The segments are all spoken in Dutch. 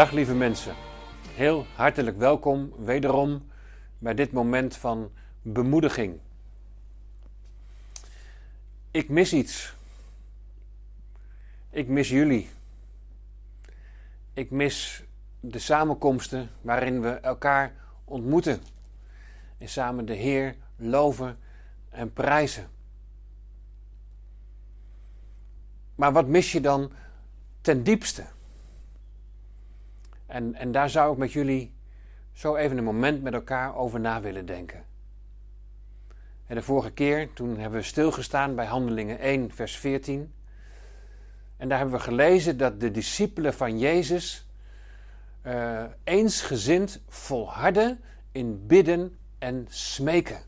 Dag lieve mensen. Heel hartelijk welkom wederom bij dit moment van bemoediging. Ik mis iets. Ik mis jullie. Ik mis de samenkomsten waarin we elkaar ontmoeten en samen de Heer loven en prijzen. Maar wat mis je dan ten diepste? En, en daar zou ik met jullie zo even een moment met elkaar over na willen denken. En de vorige keer, toen hebben we stilgestaan bij Handelingen 1, vers 14. En daar hebben we gelezen dat de discipelen van Jezus uh, eensgezind volharden in bidden en smeken.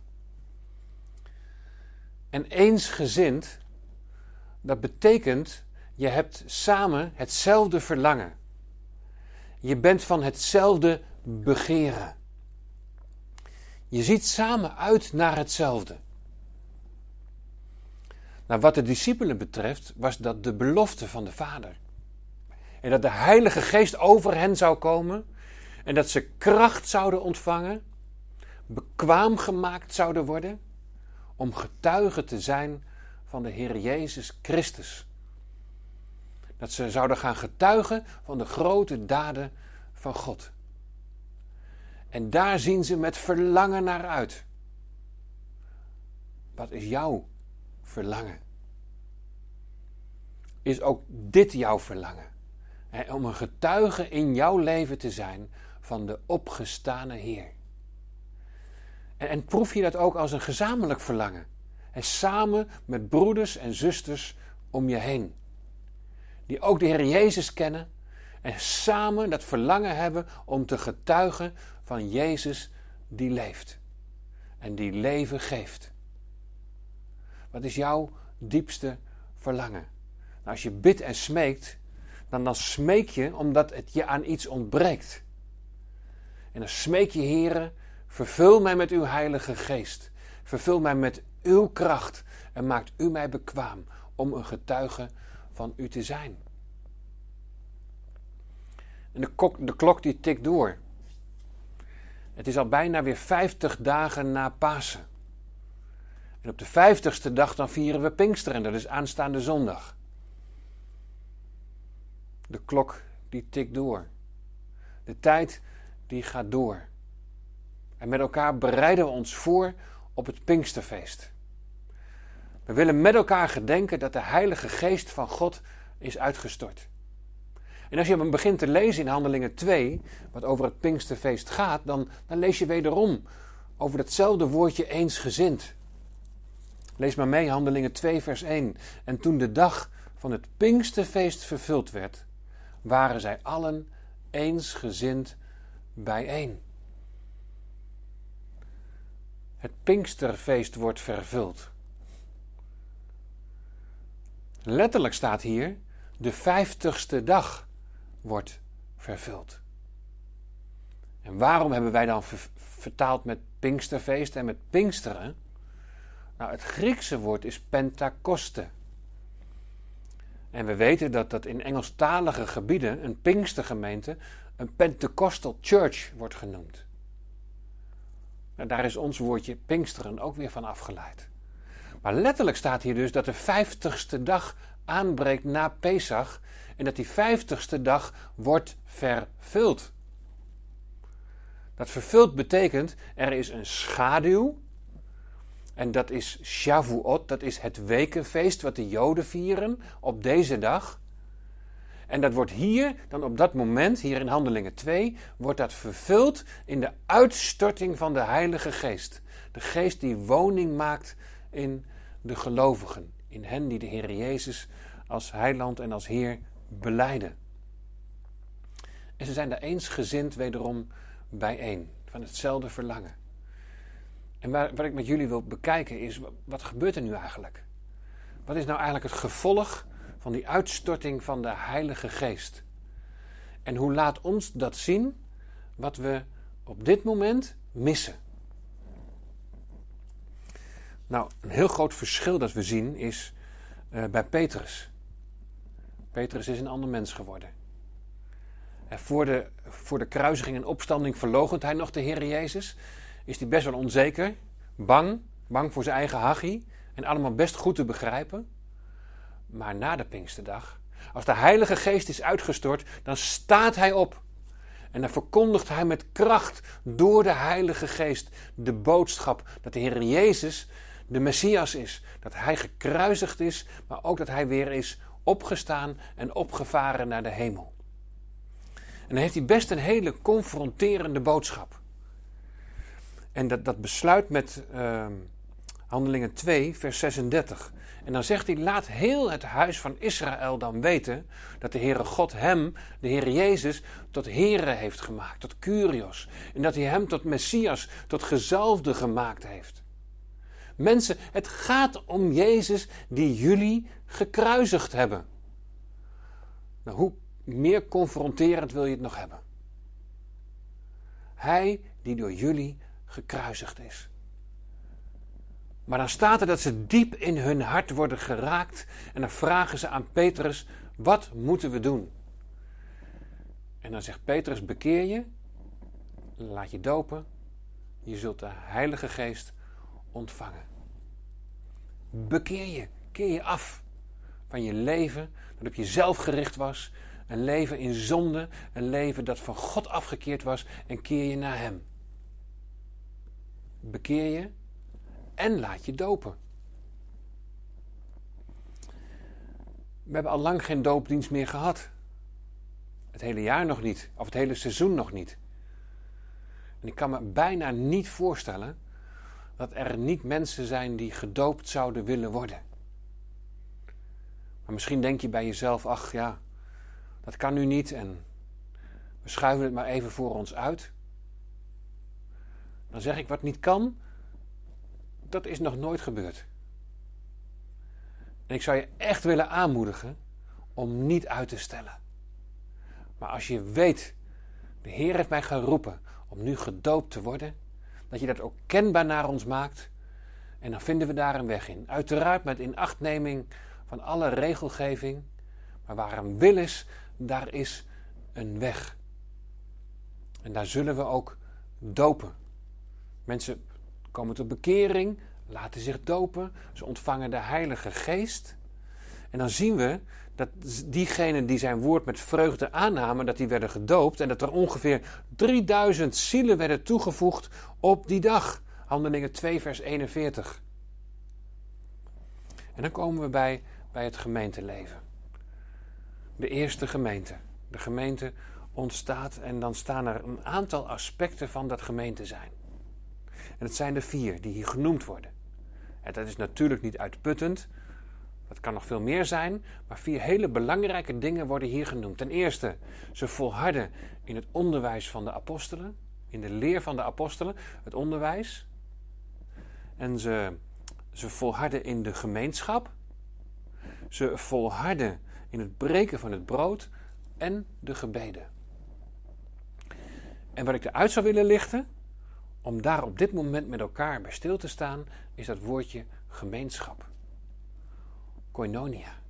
En eensgezind, dat betekent je hebt samen hetzelfde verlangen. Je bent van hetzelfde begeren. Je ziet samen uit naar hetzelfde. Nou, wat de discipelen betreft, was dat de belofte van de Vader. En dat de Heilige Geest over hen zou komen. En dat ze kracht zouden ontvangen. Bekwaam gemaakt zouden worden. Om getuige te zijn van de Heer Jezus Christus. Dat ze zouden gaan getuigen van de grote daden van God. En daar zien ze met verlangen naar uit. Wat is jouw verlangen? Is ook dit jouw verlangen? om een getuige in jouw leven te zijn van de opgestane Heer. En, en proef je dat ook als een gezamenlijk verlangen? En samen met broeders en zusters om je heen. Die ook de Heer Jezus kennen en samen dat verlangen hebben om te getuigen van Jezus die leeft. En die leven geeft. Wat is jouw diepste verlangen? Nou, als je bidt en smeekt, dan, dan smeek je omdat het je aan iets ontbreekt. En dan smeek je, heren, vervul mij met uw heilige geest. Vervul mij met uw kracht en maakt u mij bekwaam om een getuige van u te zijn. En de, de klok die tikt door. Het is al bijna weer 50 dagen na Pasen. En op de vijftigste dag dan vieren we Pinksteren, dat is aanstaande zondag. De klok die tikt door. De tijd die gaat door. En met elkaar bereiden we ons voor op het Pinksterfeest. We willen met elkaar gedenken dat de Heilige Geest van God is uitgestort. En als je begint te lezen in Handelingen 2, wat over het Pinksterfeest gaat, dan, dan lees je wederom over datzelfde woordje eensgezind. Lees maar mee, Handelingen 2, vers 1. En toen de dag van het Pinksterfeest vervuld werd, waren zij allen eensgezind bijeen. Het Pinksterfeest wordt vervuld. Letterlijk staat hier de vijftigste dag wordt vervuld. En waarom hebben wij dan vertaald met Pinksterfeest en met Pinksteren? Nou, het Griekse woord is Pentakoste. En we weten dat dat in Engelstalige gebieden een Pinkstergemeente een Pentecostal Church wordt genoemd. En daar is ons woordje Pinksteren ook weer van afgeleid. Maar letterlijk staat hier dus dat de vijftigste dag aanbreekt na Pesach en dat die vijftigste dag wordt vervuld. Dat vervuld betekent er is een schaduw. En dat is Shavuot, dat is het wekenfeest wat de Joden vieren op deze dag. En dat wordt hier, dan op dat moment, hier in Handelingen 2, wordt dat vervuld in de uitstorting van de Heilige Geest. De Geest die woning maakt in de gelovigen, in hen die de Heer Jezus als heiland en als Heer beleiden. En ze zijn daar eensgezind wederom bijeen, van hetzelfde verlangen. En waar, wat ik met jullie wil bekijken is, wat gebeurt er nu eigenlijk? Wat is nou eigenlijk het gevolg van die uitstorting van de Heilige Geest? En hoe laat ons dat zien wat we op dit moment missen? Nou, een heel groot verschil dat we zien is uh, bij Petrus. Petrus is een ander mens geworden. En voor de, voor de kruisiging en opstanding verloochent hij nog de Heer Jezus. Is hij best wel onzeker, bang, bang voor zijn eigen hachie. En allemaal best goed te begrijpen. Maar na de Pinksterdag, als de Heilige Geest is uitgestort, dan staat hij op. En dan verkondigt hij met kracht door de Heilige Geest de boodschap dat de Heer Jezus de Messias is. Dat hij gekruisigd is, maar ook dat hij weer is opgestaan en opgevaren naar de hemel. En dan heeft hij best een hele confronterende boodschap. En dat, dat besluit met uh, Handelingen 2, vers 36. En dan zegt hij: Laat heel het huis van Israël dan weten dat de Heere God hem, de Heere Jezus, tot Heere heeft gemaakt, tot Curios. En dat hij hem tot Messias, tot gezalfde gemaakt heeft. Mensen, het gaat om Jezus die jullie gekruisigd hebben. Nou, hoe meer confronterend wil je het nog hebben? Hij die door jullie gekruisigd is. Maar dan staat er dat ze diep in hun hart worden geraakt en dan vragen ze aan Petrus: wat moeten we doen? En dan zegt Petrus: bekeer je, laat je dopen, je zult de Heilige Geest ontvangen. Bekeer je, keer je af van je leven dat op jezelf gericht was, een leven in zonde, een leven dat van God afgekeerd was en keer je naar Hem. Bekeer je en laat je dopen. We hebben al lang geen doopdienst meer gehad. Het hele jaar nog niet, of het hele seizoen nog niet. En ik kan me bijna niet voorstellen dat er niet mensen zijn die gedoopt zouden willen worden. Maar misschien denk je bij jezelf: ach ja, dat kan nu niet en we schuiven het maar even voor ons uit. Dan zeg ik wat niet kan, dat is nog nooit gebeurd. En ik zou je echt willen aanmoedigen om niet uit te stellen. Maar als je weet, de Heer heeft mij geroepen om nu gedoopt te worden, dat je dat ook kenbaar naar ons maakt. En dan vinden we daar een weg in. Uiteraard met inachtneming van alle regelgeving. Maar waar een wil is, daar is een weg. En daar zullen we ook dopen. Mensen komen tot bekering, laten zich dopen, ze ontvangen de Heilige Geest. En dan zien we dat diegenen die zijn woord met vreugde aannamen, dat die werden gedoopt en dat er ongeveer 3000 zielen werden toegevoegd op die dag. Handelingen 2, vers 41. En dan komen we bij, bij het gemeenteleven. De eerste gemeente. De gemeente ontstaat en dan staan er een aantal aspecten van dat gemeente zijn. En het zijn er vier die hier genoemd worden. En dat is natuurlijk niet uitputtend. Dat kan nog veel meer zijn. Maar vier hele belangrijke dingen worden hier genoemd. Ten eerste, ze volharden in het onderwijs van de apostelen. In de leer van de apostelen, het onderwijs. En ze, ze volharden in de gemeenschap. Ze volharden in het breken van het brood en de gebeden. En wat ik eruit zou willen lichten, om daar op dit moment met elkaar bij stil te staan, is dat woordje gemeenschap. Koinonia.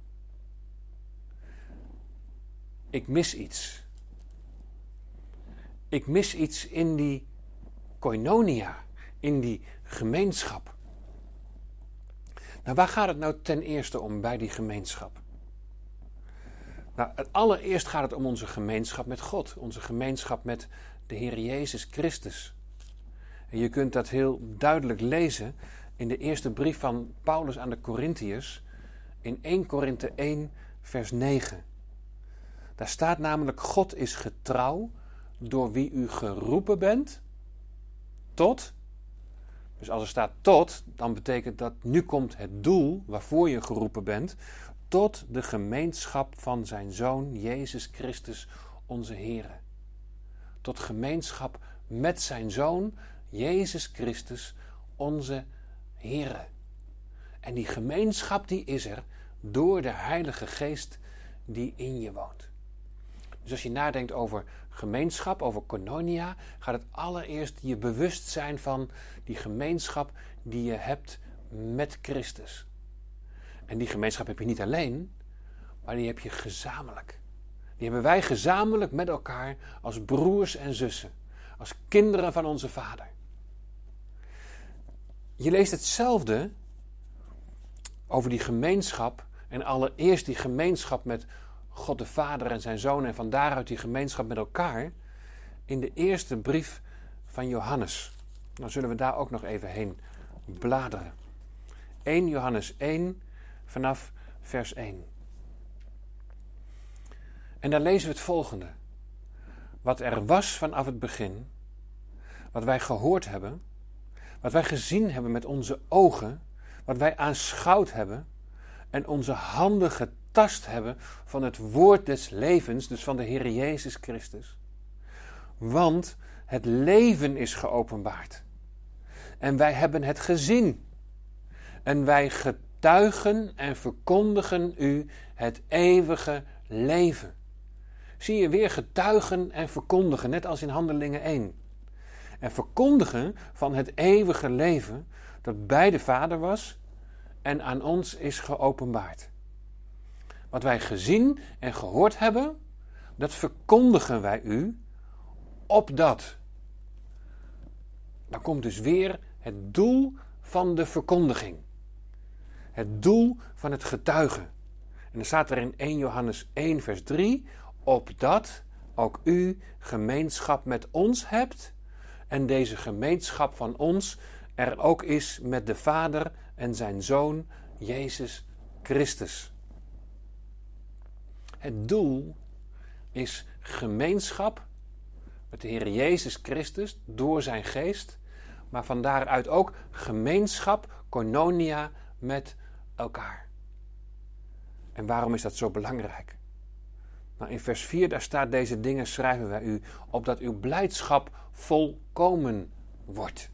Ik mis iets. Ik mis iets in die koinonia, in die gemeenschap. Nou, waar gaat het nou ten eerste om bij die gemeenschap? Nou, het allereerst gaat het om onze gemeenschap met God, onze gemeenschap met de Heer Jezus Christus. En je kunt dat heel duidelijk lezen in de eerste brief van Paulus aan de Corinthiërs, in 1 Korinthe 1, vers 9. Daar staat namelijk: God is getrouw door wie u geroepen bent tot. Dus als er staat tot, dan betekent dat nu komt het doel waarvoor je geroepen bent, tot de gemeenschap van zijn Zoon Jezus Christus, onze Heer. Tot gemeenschap met zijn Zoon Jezus Christus, onze Heer. En die gemeenschap die is er door de Heilige Geest die in je woont. Dus als je nadenkt over gemeenschap, over koinonia, gaat het allereerst je bewust zijn van die gemeenschap die je hebt met Christus. En die gemeenschap heb je niet alleen, maar die heb je gezamenlijk. Die hebben wij gezamenlijk met elkaar als broers en zussen, als kinderen van onze Vader. Je leest hetzelfde over die gemeenschap en allereerst die gemeenschap met God de Vader en zijn Zoon en van daaruit die gemeenschap met elkaar in de eerste brief van Johannes. Dan zullen we daar ook nog even heen bladeren. 1 Johannes 1 vanaf vers 1. En daar lezen we het volgende. Wat er was vanaf het begin, wat wij gehoord hebben, wat wij gezien hebben met onze ogen, wat wij aanschouwd hebben en onze handen getast hebben van het woord des levens, dus van de Heer Jezus Christus. Want het leven is geopenbaard. En wij hebben het gezien. En wij getuigen en verkondigen u het eeuwige leven. Zie je weer getuigen en verkondigen, net als in Handelingen 1. En verkondigen van het eeuwige leven dat bij de Vader was en aan ons is geopenbaard. Wat wij gezien en gehoord hebben, dat verkondigen wij u, opdat. Dan komt dus weer het doel van de verkondiging. Het doel van het getuigen. En dan staat er in 1 Johannes 1, vers 3: Opdat ook u gemeenschap met ons hebt en deze gemeenschap van ons er ook is met de Vader en zijn Zoon Jezus Christus. Het doel is gemeenschap met de Heer Jezus Christus door zijn geest, maar van daaruit ook gemeenschap, koinonia met elkaar. En waarom is dat zo belangrijk? Nou, in vers 4 daar staat deze dingen schrijven wij u, opdat uw blijdschap volkomen wordt.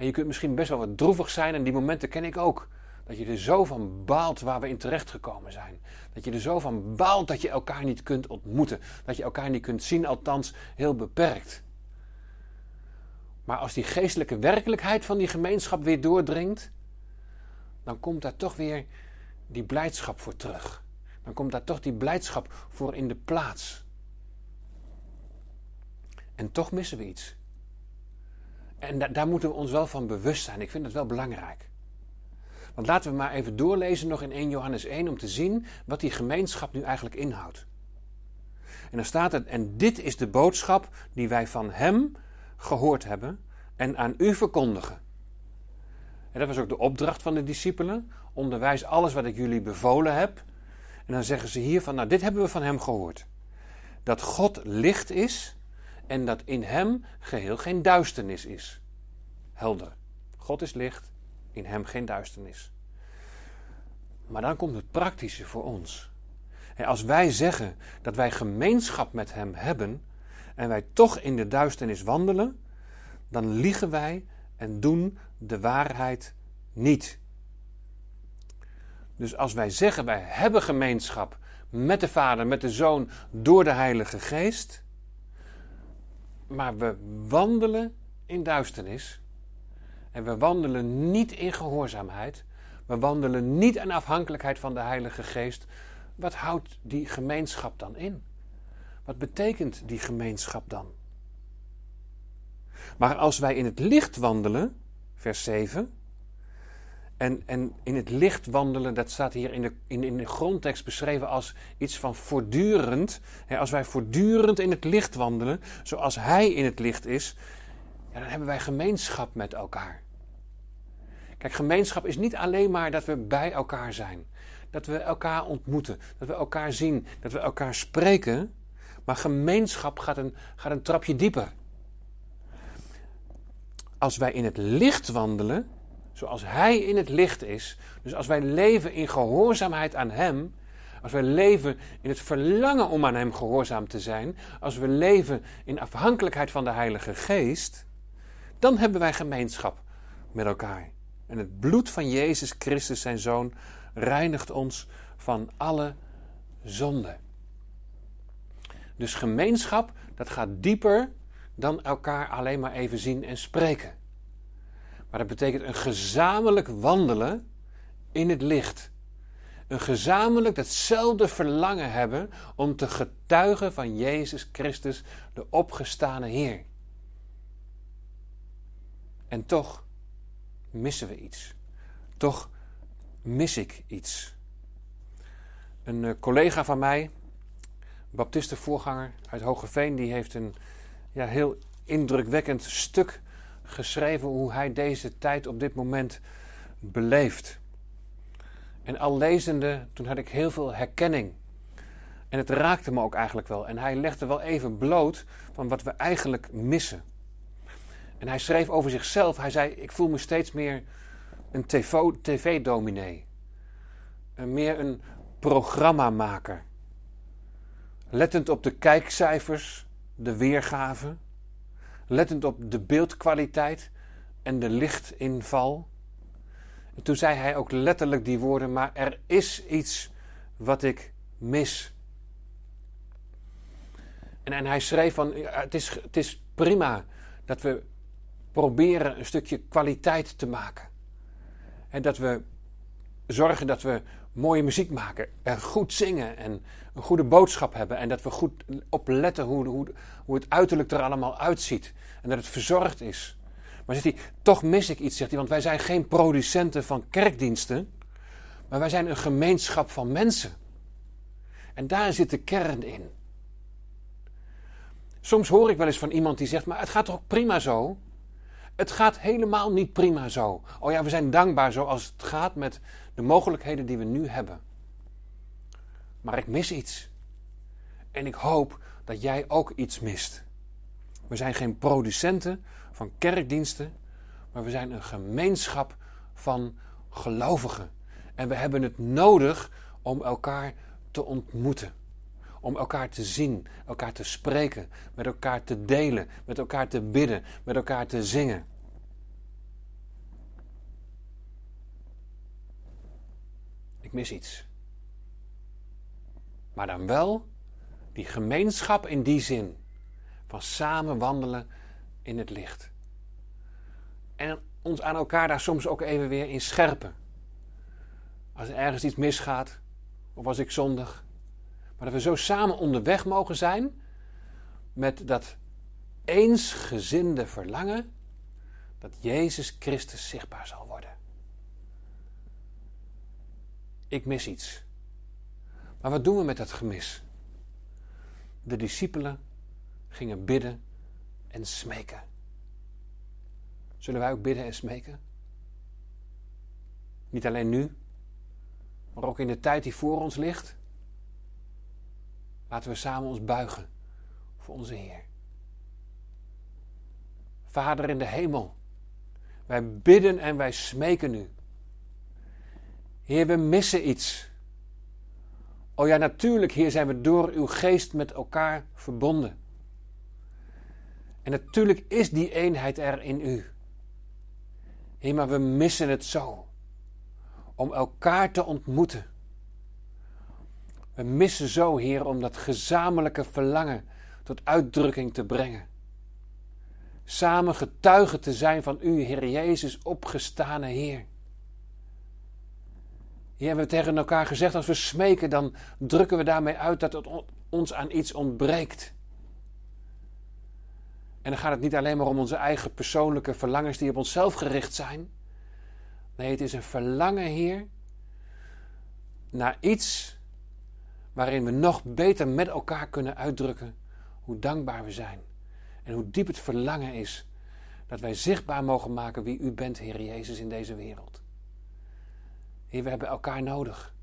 En je kunt misschien best wel wat droevig zijn en die momenten ken ik ook. Dat je er zo van baalt waar we in terecht gekomen zijn. Dat je er zo van baalt dat je elkaar niet kunt ontmoeten. Dat je elkaar niet kunt zien, althans heel beperkt. Maar als die geestelijke werkelijkheid van die gemeenschap weer doordringt, dan komt daar toch weer die blijdschap voor terug. Dan komt daar toch die blijdschap voor in de plaats. En toch missen we iets. En daar moeten we ons wel van bewust zijn. Ik vind dat wel belangrijk. Want laten we maar even doorlezen nog in 1 Johannes 1 om te zien wat die gemeenschap nu eigenlijk inhoudt. En dan staat het, en dit is de boodschap die wij van Hem gehoord hebben en aan u verkondigen. En dat was ook de opdracht van de discipelen. Onderwijs alles wat ik jullie bevolen heb. En dan zeggen ze hier van, nou dit hebben we van Hem gehoord. Dat God licht is en dat in Hem geheel geen duisternis is. Helder. God is licht, in Hem geen duisternis. Maar dan komt het praktische voor ons. Als wij zeggen dat wij gemeenschap met Hem hebben en wij toch in de duisternis wandelen, dan liegen wij en doen de waarheid niet. Dus als wij zeggen wij hebben gemeenschap met de Vader, met de Zoon, door de Heilige Geest, maar we wandelen in duisternis en we wandelen niet in gehoorzaamheid, we wandelen niet in afhankelijkheid van de Heilige Geest, wat houdt die gemeenschap dan in? Wat betekent die gemeenschap dan? Maar als wij in het licht wandelen, vers 7, en, en in het licht wandelen, dat staat hier in de, in, in de grondtekst beschreven als iets van voortdurend. als wij voortdurend in het licht wandelen, zoals Hij in het licht is, ja, dan hebben wij gemeenschap met elkaar. Kijk, gemeenschap is niet alleen maar dat we bij elkaar zijn. Dat we elkaar ontmoeten, dat we elkaar zien, dat we elkaar spreken. Maar gemeenschap gaat een, gaat een trapje dieper. Als wij in het licht wandelen, zoals Hij in het licht is. Dus als wij leven in gehoorzaamheid aan Hem, als wij leven in het verlangen om aan Hem gehoorzaam te zijn, als we leven in afhankelijkheid van de Heilige Geest, dan hebben wij gemeenschap met elkaar. En het bloed van Jezus Christus, zijn Zoon, reinigt ons van alle zonde. Dus gemeenschap, dat gaat dieper dan elkaar alleen maar even zien en spreken. Maar dat betekent een gezamenlijk wandelen in het licht. een gezamenlijk hetzelfde verlangen hebben om te getuigen van Jezus Christus, de opgestane Heer. En toch missen we iets. Toch mis ik iets. Een eh, collega van mij, baptistenvoorganger uit Hogeveen, die heeft een ja, heel indrukwekkend stuk geschreven hoe hij deze tijd op dit moment beleeft. En al lezende, toen had ik heel veel herkenning. En het raakte me ook eigenlijk wel. En hij legde wel even bloot van wat we eigenlijk missen. En hij schreef over zichzelf, hij zei, ik voel me steeds meer een tv-dominee. meer een programmamaker. Lettend op de kijkcijfers, de weergave. Lettend op de beeldkwaliteit en de lichtinval. En toen zei hij ook letterlijk die woorden, maar er is iets wat ik mis. En, en hij schreef van, het is, het is prima dat we proberen een stukje kwaliteit te maken. En dat we zorgen dat we mooie muziek maken en goed zingen en een goede boodschap hebben. En dat we goed opletten hoe, hoe, hoe het uiterlijk er allemaal uitziet. En dat het verzorgd is. Maar zegt hij, toch mis ik iets, zegt hij, want wij zijn geen producenten van kerkdiensten, maar wij zijn een gemeenschap van mensen. En daar zit de kern in. Soms hoor ik wel eens van iemand die zegt, maar het gaat toch prima zo? Het gaat helemaal niet prima zo. Oh ja, we zijn dankbaar zoals het gaat met de mogelijkheden die we nu hebben. Maar ik mis iets. En ik hoop dat jij ook iets mist. We zijn geen producenten van kerkdiensten, maar we zijn een gemeenschap van gelovigen. En we hebben het nodig om elkaar te ontmoeten. Om elkaar te zien, elkaar te spreken, met elkaar te delen, met elkaar te bidden, met elkaar te zingen. Ik mis iets. Maar dan wel die gemeenschap in die zin van samen wandelen in het licht. En ons aan elkaar daar soms ook even weer in scherpen. Als er ergens iets misgaat, of als ik zondig. Maar dat we zo samen onderweg mogen zijn met dat eensgezinde verlangen dat Jezus Christus zichtbaar zal worden. Ik mis iets. Maar wat doen we met dat gemis? De discipelen gingen bidden en smeken. Zullen wij ook bidden en smeken? Niet alleen nu, maar ook in de tijd die voor ons ligt. Laten we samen ons buigen voor onze Heer. Vader in de hemel, wij bidden en wij smeken u. Heer, we missen iets. Oh ja, natuurlijk, Heer, zijn we door uw geest met elkaar verbonden. En natuurlijk is die eenheid er in u. Heer, maar we missen het zo. Om elkaar te ontmoeten. We missen zo, Heer, om dat gezamenlijke verlangen tot uitdrukking te brengen. Samen getuigen te zijn van u, Heer Jezus, opgestane Heer. Hier hebben we tegen elkaar gezegd, als we smeken, dan drukken we daarmee uit dat het ons aan iets ontbreekt. En dan gaat het niet alleen maar om onze eigen persoonlijke verlangens die op onszelf gericht zijn. Nee, het is een verlangen, Heer, naar iets waarin we nog beter met elkaar kunnen uitdrukken hoe dankbaar we zijn. En hoe diep het verlangen is dat wij zichtbaar mogen maken wie U bent, Heer Jezus, in deze wereld. Heer, we hebben elkaar nodig.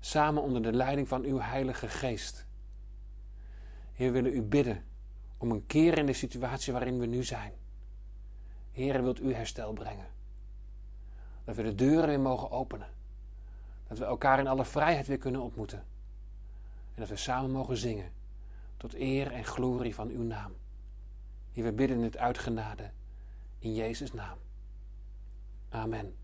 Samen onder de leiding van uw Heilige Geest. Heer, we willen u bidden om een keer in de situatie waarin we nu zijn. Heer, wilt u herstel brengen. Dat we de deuren weer mogen openen. Dat we elkaar in alle vrijheid weer kunnen ontmoeten. En dat we samen mogen zingen. Tot eer en glorie van uw naam. Heer, we bidden het uitgenade. In Jezus' naam. Amen.